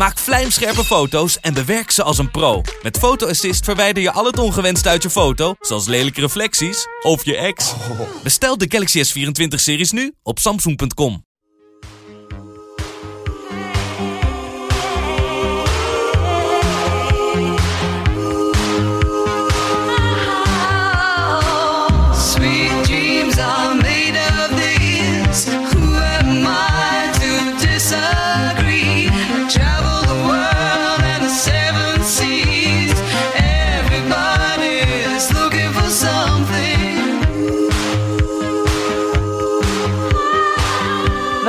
Maak vlijmscherpe foto's en bewerk ze als een pro. Met Photo Assist verwijder je al het ongewenst uit je foto, zoals lelijke reflecties of je ex. Bestel de Galaxy S24-series nu op samsung.com.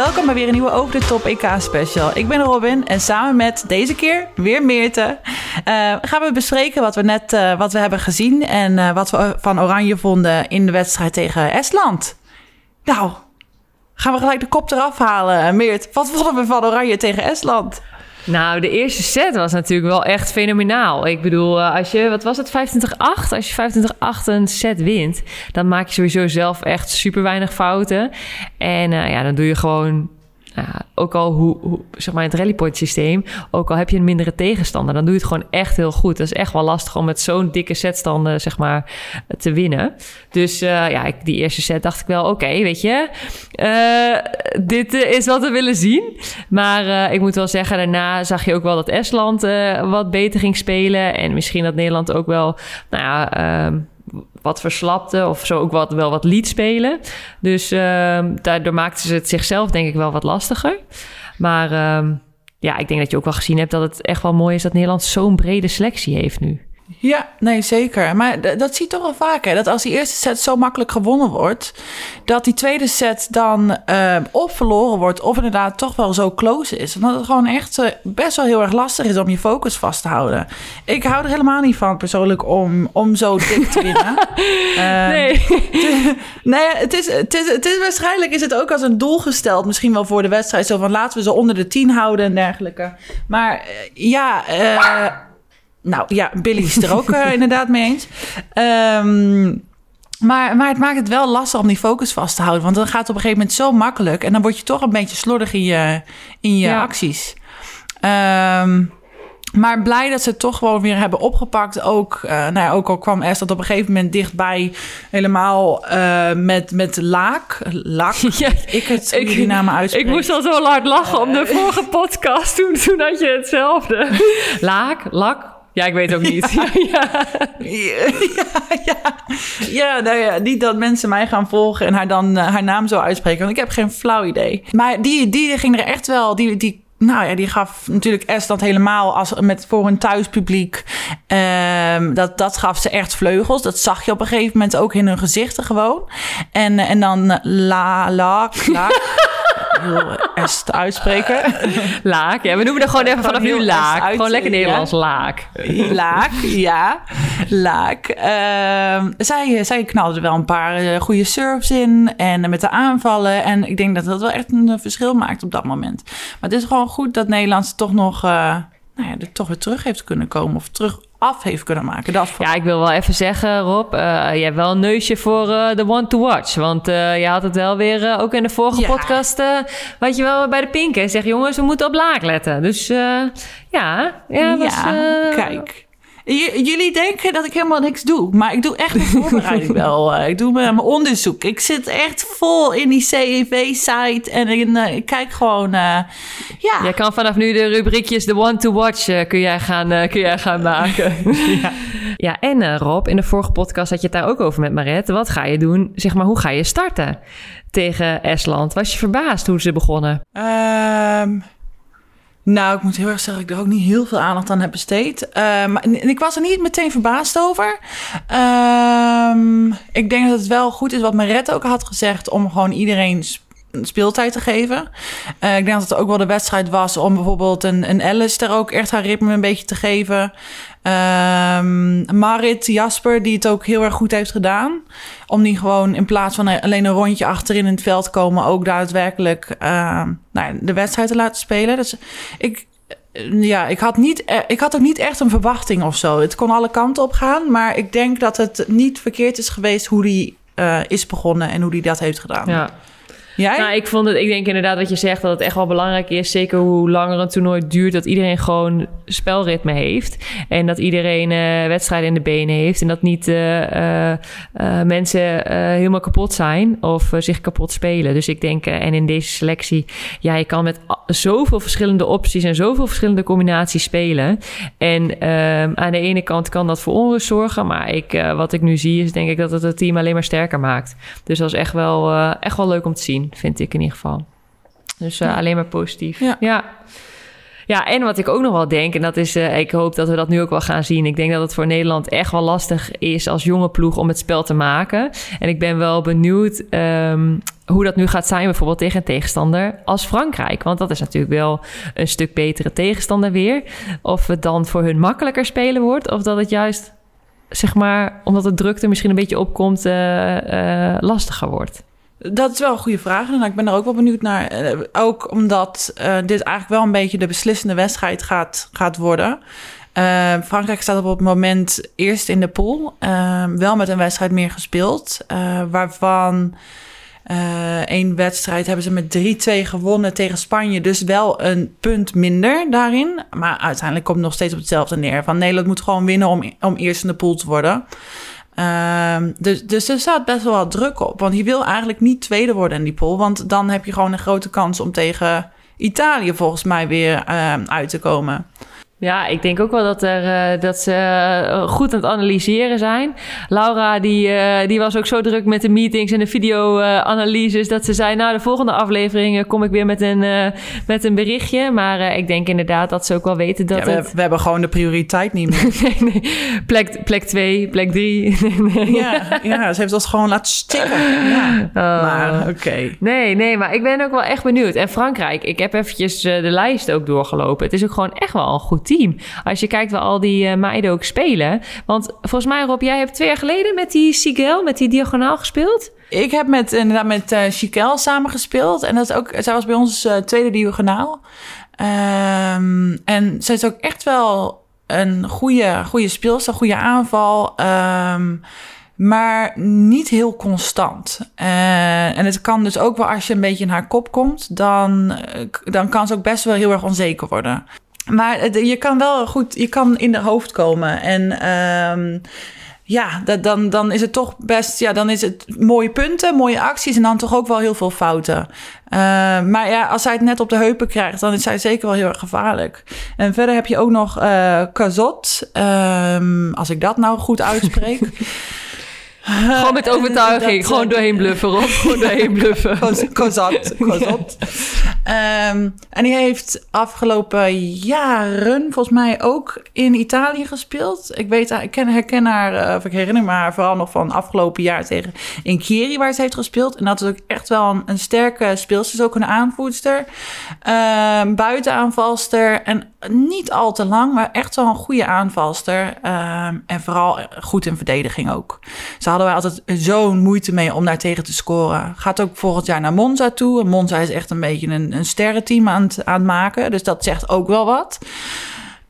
Welkom bij weer een nieuwe Over de Top EK special. Ik ben Robin en samen met deze keer weer Meerte eh, gaan we bespreken wat we net eh, wat we hebben gezien en eh, wat we van Oranje vonden in de wedstrijd tegen Estland. Nou, gaan we gelijk de kop eraf halen. Meert, wat vonden we van Oranje tegen Estland? Nou, de eerste set was natuurlijk wel echt fenomenaal. Ik bedoel, eh, als je, wat was het, 25-8? Als je 25-8 een set wint, dan maak je sowieso zelf echt super weinig fouten. En eh, ja, dan doe je gewoon, nou ook al hoe, zeg maar, het rallypoint systeem, ook al heb je een mindere tegenstander, dan doe je het gewoon echt heel goed. Dat is echt wel lastig om met zo'n dikke setstanden, zeg maar, te winnen. Dus eh, ja, ik, die eerste set dacht ik wel, oké, weet je, eh, dit eh, is wat we willen zien. Maar ik moet wel zeggen, daarna zag je ook wel dat Estland wat beter ging spelen. En misschien dat Nederland ook wel, nou ja, ehm, wat verslapte of zo ook wat, wel wat liet spelen. Dus ehm, daardoor maakten ze het zichzelf denk ik wel wat lastiger. Maar ehm, ja, ik denk dat je ook wel gezien hebt dat het echt wel mooi is dat Nederland zo'n brede selectie heeft nu. Ja, nee, zeker. Maar dat zie je toch wel vaak, hè? Dat als die eerste set zo makkelijk gewonnen wordt... dat die tweede set dan eh, of verloren wordt... of inderdaad toch wel zo close is. En dat het gewoon echt eh, best wel heel erg lastig is om je focus vast te houden. Ik hou er helemaal niet van persoonlijk om, om zo dik te winnen. Ehm, Nee. Nee, het is, het, is, het is waarschijnlijk is het ook als een doel gesteld. Misschien wel voor de wedstrijd. Zo van laten we ze onder de 10 houden en dergelijke. Maar eh, ja, eh, nou ja, Billy is er ook eh, inderdaad mee eens. Ehm, maar, maar het maakt het wel lastig om die focus vast te houden. Want dan gaat het op een gegeven moment zo makkelijk. En dan word je toch een beetje slordig in je, in je Ja. acties. Ehm, maar blij dat ze het toch gewoon weer hebben opgepakt. Ook, eh, nou ja, ook al kwam Estland op een gegeven moment dichtbij. Helemaal eh, met, met Laak. Laak. Ja, ik het ik, die namen Ik uitspreken. moest al zo hard lachen om de vorige podcast. Toen, toen had je hetzelfde. Laak, lak. Ja, ik weet ook niet. Ja, ja. Ja, nou ja, niet dat mensen mij gaan volgen en haar dan eh, haar naam zo uitspreken. Want ik heb geen flauw idee. Maar die, die ging er echt wel. Die, die, nou ja, die gaf natuurlijk Estland helemaal als, met, voor een thuispubliek. Ehm, dat, dat gaf ze echt vleugels. Dat zag je op een gegeven moment ook in hun gezichten gewoon. En, en dan eh, la, la, la. Heel est uitspreken. Laak. Ja, we noemen er gewoon even vanaf nu laak. uit- Gewoon lekker ja. Nederlands laak. Laak, ja. Laak. Ehm, zij, zij knalde wel een paar eh, goede serves in. En met de aanvallen. En ik denk dat dat wel echt een eh, verschil maakt op dat moment. Maar het is gewoon goed dat Nederland toch nog... eh, nou ja, er toch weer terug heeft kunnen komen. Of terug af heeft kunnen maken. Dat Ja, ik wil wel even zeggen, Rob. eh, je hebt wel een neusje voor eh, de one to watch. Want eh, je had het wel weer, ook in de vorige Ja. podcast... wat je wel bij de pinken zegt... jongens, we moeten op laag letten. Dus ja, ja, was, eh, kijk. J- jullie denken dat ik helemaal niks doe. Maar ik doe echt mijn voorbereiding wel. eh, ik doe mijn, mijn onderzoek. Ik zit echt vol in die CEV-site. En in, eh, ik kijk gewoon... eh, ja, Jij kan vanaf nu de rubriekjes de one to watch eh, kun, jij gaan, eh, kun jij gaan maken. ja. ja, en Rob, in de vorige podcast had je het daar ook over met Maret. Wat ga je doen? Zeg maar, hoe ga je starten tegen Estland? Was je verbaasd hoe ze begonnen? Ehm, nou, ik moet heel erg zeggen dat ik er ook niet heel veel aandacht aan heb besteed. Ehm, en ik was er niet meteen verbaasd over. Ehm, ik denk dat het wel goed is wat Maret ook had gezegd... om gewoon iedereen sp- speeltijd te geven. Eh, ik denk dat het ook wel de wedstrijd was om bijvoorbeeld een, een Alice er ook echt haar ritme een beetje te geven. Ehm, Marit Jasper, die het ook heel erg goed heeft gedaan. Om die gewoon in plaats van alleen een rondje achterin in het veld komen, ook daadwerkelijk ehm, nou, de wedstrijd te laten spelen. Dus ik, ja, ik had, niet, eh, ik had ook niet echt een verwachting of zo. Het kon alle kanten op gaan, maar ik denk dat het niet verkeerd is geweest hoe die eh, is begonnen en hoe die dat heeft gedaan. Ja. Jij? Nou, ik, vond het, ik denk inderdaad wat je zegt, dat het echt wel belangrijk is. Zeker hoe langer een toernooi duurt, dat iedereen gewoon spelritme heeft. En dat iedereen eh, wedstrijden in de benen heeft. En dat niet eh, eh, mensen helemaal kapot zijn of zich kapot spelen. Dus ik denk, en in deze selectie, ja, je kan met zoveel verschillende opties en zoveel verschillende combinaties spelen. En ehm, aan de ene kant kan dat voor onrust zorgen. Maar ik, wat ik nu zie, is denk ik dat het het team alleen maar sterker maakt. Dus dat is echt wel, echt wel leuk om te zien, vind ik in ieder geval. Dus eh, alleen maar positief. Ja. ja. Ja, en wat ik ook nog wel denk, en dat is, eh, ik hoop dat we dat nu ook wel gaan zien. Ik denk dat het voor Nederland echt wel lastig is als jonge ploeg om het spel te maken. En ik ben wel benieuwd ehm, hoe dat nu gaat zijn, bijvoorbeeld tegen een tegenstander als Frankrijk. Want dat is natuurlijk wel een stuk betere tegenstander weer. Of het dan voor hun makkelijker spelen wordt, of dat het juist, zeg maar, omdat de drukte misschien een beetje opkomt, eh, lastiger wordt. Dat is wel een goede vraag. En ik ben er ook wel benieuwd naar. Eh, ook omdat eh, dit eigenlijk wel een beetje de beslissende wedstrijd gaat, gaat worden. Eh, Frankrijk staat op het moment eerst in de pool. wel met een wedstrijd meer gespeeld. waarvan één wedstrijd hebben ze met 3-2 gewonnen tegen Spanje. Dus wel een punt minder daarin. Maar uiteindelijk komt het nog steeds op hetzelfde neer. Van Nederland moet gewoon winnen om, om eerst in de pool te worden. Ehm, dus, dus er staat best wel wat druk op. Want je wil eigenlijk niet tweede worden in die pool. Want dan heb je gewoon een grote kans om tegen Italië volgens mij weer ehm, uit te komen. Ja, ik denk ook wel dat, er, eh, dat ze eh, goed aan het analyseren zijn. Laura die, eh, die was ook zo druk met de meetings en de video-analyses... dat ze zei, nou, de volgende aflevering kom ik weer met een, met een berichtje. Maar ik denk inderdaad dat ze ook wel weten dat Ja, we, het... we hebben gewoon de prioriteit niet meer. nee, nee. Plek, plek twee, plek drie. nee. ja, ja, ze heeft ons gewoon laten stikken. Ja. Oh. Maar oké. Nee, nee, maar ik ben ook wel echt benieuwd. En Frankrijk, ik heb eventjes de lijst ook doorgelopen. Het is ook gewoon echt wel een goed team. Als je kijkt waar al die eh, meiden ook spelen. Want volgens mij, Rob, jij hebt twee jaar geleden met die Sigel, met die diagonaal gespeeld. Ik heb met, inderdaad met eh Chiquel samengespeeld. En dat is ook, zij was bij ons eh, tweede diagonaal. Ehm, en zij is ook echt wel een goede, goede speelster, goede aanval. Ehm, maar niet heel constant. Eh, en het kan dus ook wel als je een beetje in haar kop komt, dan, eh, dan kan ze ook best wel heel erg onzeker worden. Maar je kan wel goed, je kan in de hoofd komen. En ehm, ja, dan, dan is het toch best, ja, dan is het mooie punten, mooie acties en dan toch ook wel heel veel fouten. Eh, maar ja, als zij het net op de heupen krijgt, dan is zij zeker wel heel erg gevaarlijk. En verder heb je ook nog eh Kazot, ehm, als ik dat nou goed uitspreek. Gewoon met overtuiging, Dat, gewoon eh, doorheen bluffen, Rob. Gewoon doorheen bluffen. Koz- Kozat. Kozat. En die heeft afgelopen jaren volgens mij ook in Italië gespeeld. Ik weet, haar- ik ken, herken haar, eh, of ik herinner me haar vooral nog van afgelopen jaar tegen Inkieri waar ze heeft gespeeld. En dat is ook echt wel een, een sterke speelster. Ze is ook een aanvoerster, Ehm buitenaanvalster en niet al te lang, maar echt wel een goede aanvalster. Ehm, en vooral goed in verdediging ook. Ze hadden wij altijd zo'n moeite mee om daar tegen te scoren. Gaat ook volgend jaar naar Monza toe. En Monza is echt een beetje een, een sterrenteam aan het, aan het maken. Dus dat zegt ook wel wat.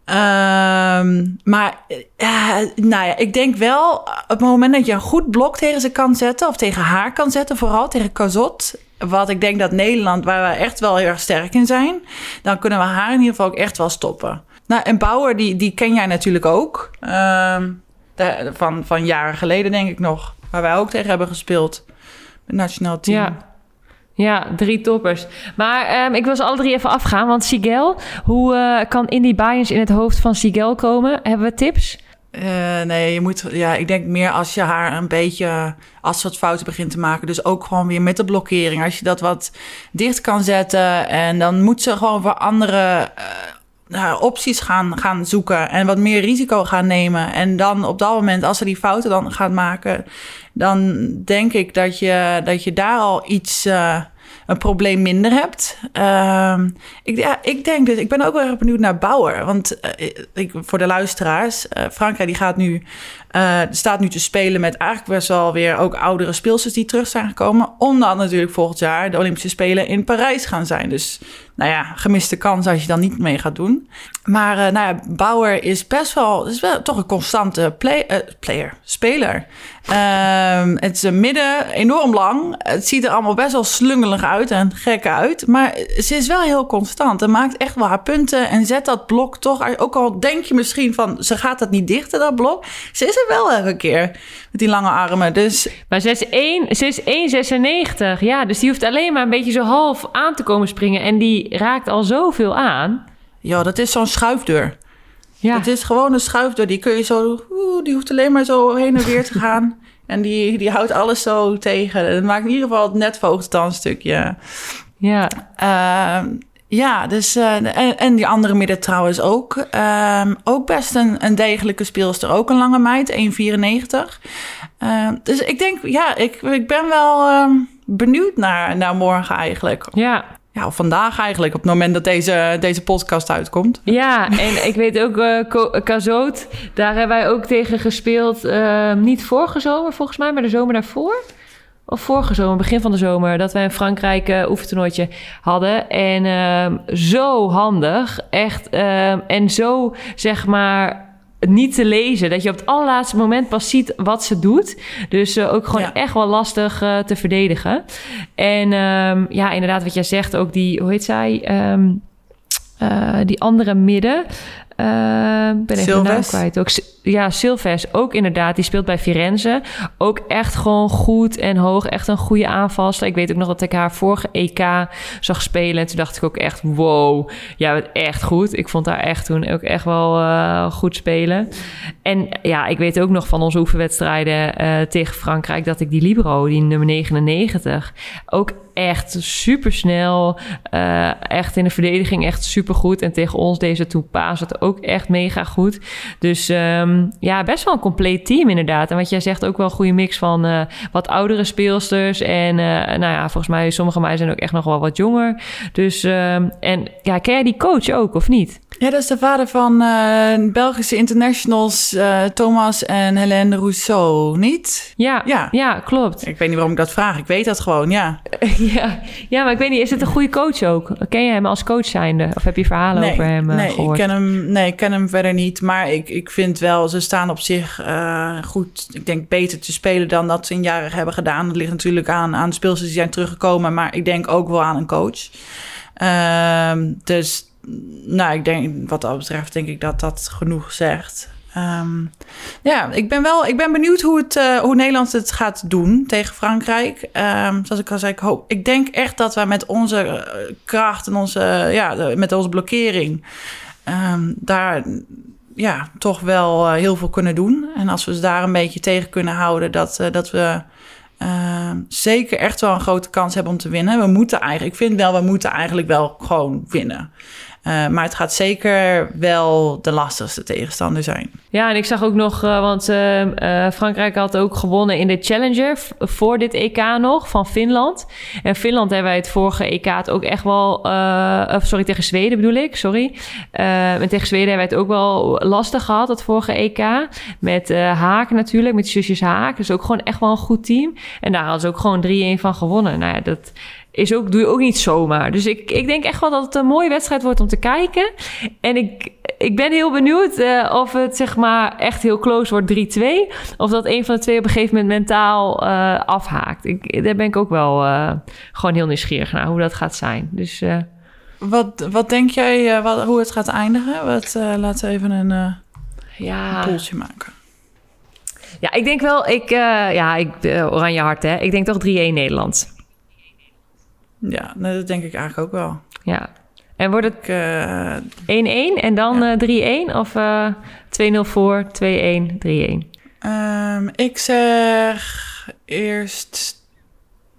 Ehm, maar ja, nou ja, ik denk wel op het moment dat je een goed blok tegen ze kan zetten, of tegen haar kan zetten, vooral tegen Kazot. Wat ik denk dat Nederland, waar we echt wel heel erg sterk in zijn, dan kunnen we haar in ieder geval ook echt wel stoppen. Nou, en Bauer, die, die ken jij natuurlijk ook. Ehm, van, van jaren geleden, denk ik nog. Waar wij ook tegen hebben gespeeld. Het nationaal team. Ja. Ja, drie toppers. Maar ehm, ik wil ze alle drie even afgaan. Want Sigel, hoe eh, kan Indy Bayers in het hoofd van Sigel komen? Hebben we tips? Eh, nee, je moet, ja, ik denk meer als je haar een beetje, als ze wat fouten begint te maken. Dus ook gewoon weer met de blokkering. Als je dat wat dicht kan zetten. En dan moet ze gewoon voor andere eh, nou, opties gaan, gaan zoeken. En wat meer risico gaan nemen. En dan op dat moment, als ze die fouten dan gaat maken. Dan denk ik dat je, dat je daar al iets, eh, een probleem minder hebt. Ehm, ik, ja, ik denk dus, ik ben ook wel erg benieuwd naar Bauer. Want eh, ik, voor de luisteraars, eh, Frankrijk die gaat nu, eh, staat nu te spelen met eigenlijk best wel weer ook oudere speelsters die terug zijn gekomen. Omdat natuurlijk volgend jaar de Olympische Spelen in Parijs gaan zijn. Dus nou ja, gemiste kans als je dan niet mee gaat doen. Maar eh, nou ja, Bauer is best wel, is wel toch een constante play, eh, player, speler. Ehm, het is een midden, enorm lang. Het ziet er allemaal best wel slungelig uit en gek uit. Maar ze is wel heel constant en maakt echt wel haar punten. En zet dat blok toch, ook al denk je misschien van, ze gaat dat niet dichten, dat blok. Ze is er wel elke keer met die lange armen. Dus Maar ze is, 1, ze is 1,96. Ja, dus die hoeft alleen maar een beetje zo half aan te komen springen. En die raakt al zoveel aan. ja, dat is zo'n schuifdeur. Ja, Het is gewoon een schuifdeur. Die kun je zo, die hoeft alleen maar zo heen en weer te gaan. En die, die houdt alles zo tegen. Het maakt in ieder geval het netvoogd dan een stukje. ja. Ehm, ja, dus, eh, en, en die andere midden trouwens ook. Ehm, ook best een, een degelijke speelster. Ook een lange meid, 1,94. Ehm, dus ik denk, ja, ik, ik ben wel ehm, benieuwd naar, naar morgen eigenlijk. ja. Ja, of vandaag eigenlijk, op het moment dat deze, deze podcast uitkomt. Ja, en ik weet ook, Ko- Kazoot, daar hebben wij ook tegen gespeeld. niet vorige zomer volgens mij, maar de zomer daarvoor. Of vorige zomer, begin van de zomer, dat wij in Frankrijk een oefentoernooitje hadden. En ehm, zo handig, echt. ehm, en zo, zeg maar, niet te lezen. Dat je op het allerlaatste moment pas ziet wat ze doet. Dus eh, ook gewoon Ja. echt wel lastig eh, te verdedigen. En ehm, ja, inderdaad, wat jij zegt, ook die, hoe heet zij? Eh, die andere midden. Eh, ben even de naam kwijt. Ook, ja, Silves ook inderdaad. Die speelt bij Firenze. Ook echt gewoon goed en hoog. Echt een goede aanvalster. Ik weet ook nog dat ik haar vorige EK zag spelen. En toen dacht ik ook echt, wow. Ja, echt goed. Ik vond haar echt toen ook echt wel eh, goed spelen. En ja, ik weet ook nog van onze oefenwedstrijden eh, tegen Frankrijk... dat ik die Libero, die nummer 99... ook echt super snel. echt in de verdediging echt super goed. En tegen ons deze toen Paas het ook echt mega goed. Dus ehm, ja, best wel een compleet team inderdaad. En wat jij zegt, ook wel een goede mix van eh, wat oudere speelsters. En eh, nou ja, volgens mij, sommige mij zijn ook echt nog wel wat jonger. Dus, ehm, en ja, ken jij die coach ook of niet? Ja, dat is de vader van eh, Belgische internationals eh, Thomas en Helene Rousseau, niet? Ja, Ja. ja klopt. Ik weet niet waarom ik dat vraag. Ik weet dat gewoon, ja. ja. ja, maar ik weet niet, is het een goede coach ook? Ken je hem als coach zijnde? Of heb je verhalen over hem eh, nee, ik ken hem, nee, ik ken hem verder niet. Maar ik, ik vind wel, ze staan op zich goed. Ik denk beter te spelen dan dat ze in jaren hebben gedaan. Dat ligt natuurlijk aan, aan de speelsters die zijn teruggekomen. Maar ik denk ook wel aan een coach. Ehm, dus nou, ik denk, wat dat betreft, denk ik dat dat genoeg zegt. Ehm, ja, ik ben wel ik ben benieuwd hoe, het, eh, hoe Nederland het gaat doen tegen Frankrijk. Ehm, zoals ik al zei, ik, hoop, ik denk echt dat wij met onze eh, kracht en onze, ja, de- met onze blokkering ehm, daar ja, toch wel eh, heel veel kunnen doen. En als we ze daar een beetje tegen kunnen houden, dat, eh, dat we zeker echt wel een grote kans hebben om te winnen. We moeten eigenlijk, ik vind wel, we moeten eigenlijk wel gewoon winnen. Eh, maar het gaat zeker wel de lastigste tegenstander zijn. Ja, en ik zag ook nog, eh, want eh, Frankrijk had ook gewonnen in de Challenger voor dit EK nog van Finland. En Finland hebben wij het vorige EK het ook echt wel, sorry, tegen Zweden bedoel ik, sorry. En tegen Zweden hebben wij het ook wel lastig gehad, het vorige EK. Met Haak natuurlijk, met zusjes Haak. Dus ook gewoon echt wel een goed team. En daar hadden ze ook gewoon 3-1 van gewonnen. Nou ja, dat is ook, doe je ook niet zomaar. Dus ik, ik denk echt wel dat het een mooie wedstrijd wordt om te kijken. En ik, ik ben heel benieuwd eh, of het zeg maar echt heel close wordt 3-2. Of dat een van de twee op een gegeven moment mentaal eh, afhaakt. Ik, daar ben ik ook wel eh, gewoon heel nieuwsgierig naar hoe dat gaat zijn. Dus Wat, wat denk jij wat, hoe het gaat eindigen? Wat, laten we even een ja. poeltje maken. ja, ik denk wel, ik, ja, ik, oranje hart hè. Ik denk toch 3-1 Nederland. Ja, nou, dat denk ik eigenlijk ook wel. Ja. En wordt het Ik, eh, 1-1 en dan eh 3-1 of eh 2-0 voor, 2-1, 3-1? ehm, ik zeg eerst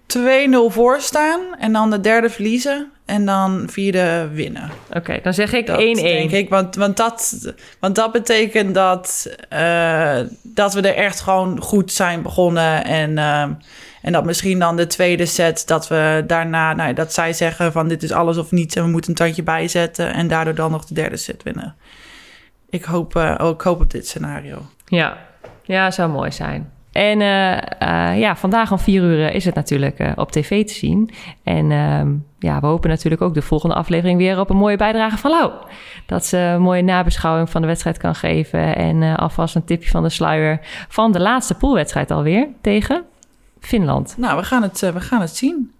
2-0 voor staan en dan de derde verliezen. En dan vierde winnen. Oké, dan zeg ik 1-1. Dat denk ik, want, want, dat, want dat betekent dat, eh, dat we er echt gewoon goed zijn begonnen. En, eh, en dat misschien dan de tweede set, dat we daarna, nou, dat zij zeggen van dit is alles of niets en we moeten een tandje bijzetten. En daardoor dan nog de derde set winnen. Ik hoop, ook, ik hoop op dit scenario. Ja, ja, zou mooi zijn. En eh, eh, ja, vandaag om vier uur eh, is het natuurlijk op tv te zien. En ehm, ja, we hopen natuurlijk ook de volgende aflevering weer op een mooie bijdrage van Lau. Dat ze een mooie nabeschouwing van de wedstrijd kan geven. En alvast een tipje van de sluier van de laatste poolwedstrijd alweer tegen Finland. Nou, we gaan het, we gaan het zien.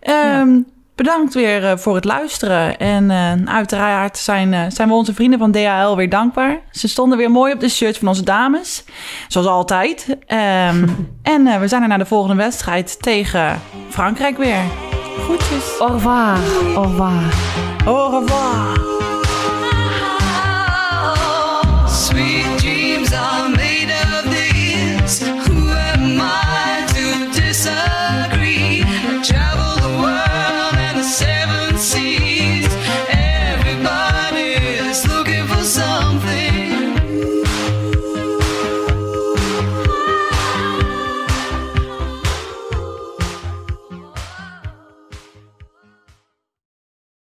Ehm, Bedankt weer eh, voor het luisteren. En eh, uiteraard zijn, eh, zijn we onze vrienden van DHL weer dankbaar. Ze stonden weer mooi op de shirt van onze dames. Zoals altijd. Ehm, en eh, we zijn er naar de volgende wedstrijd tegen Frankrijk weer. Groetjes. Au revoir. Au revoir. Au revoir. Sweet.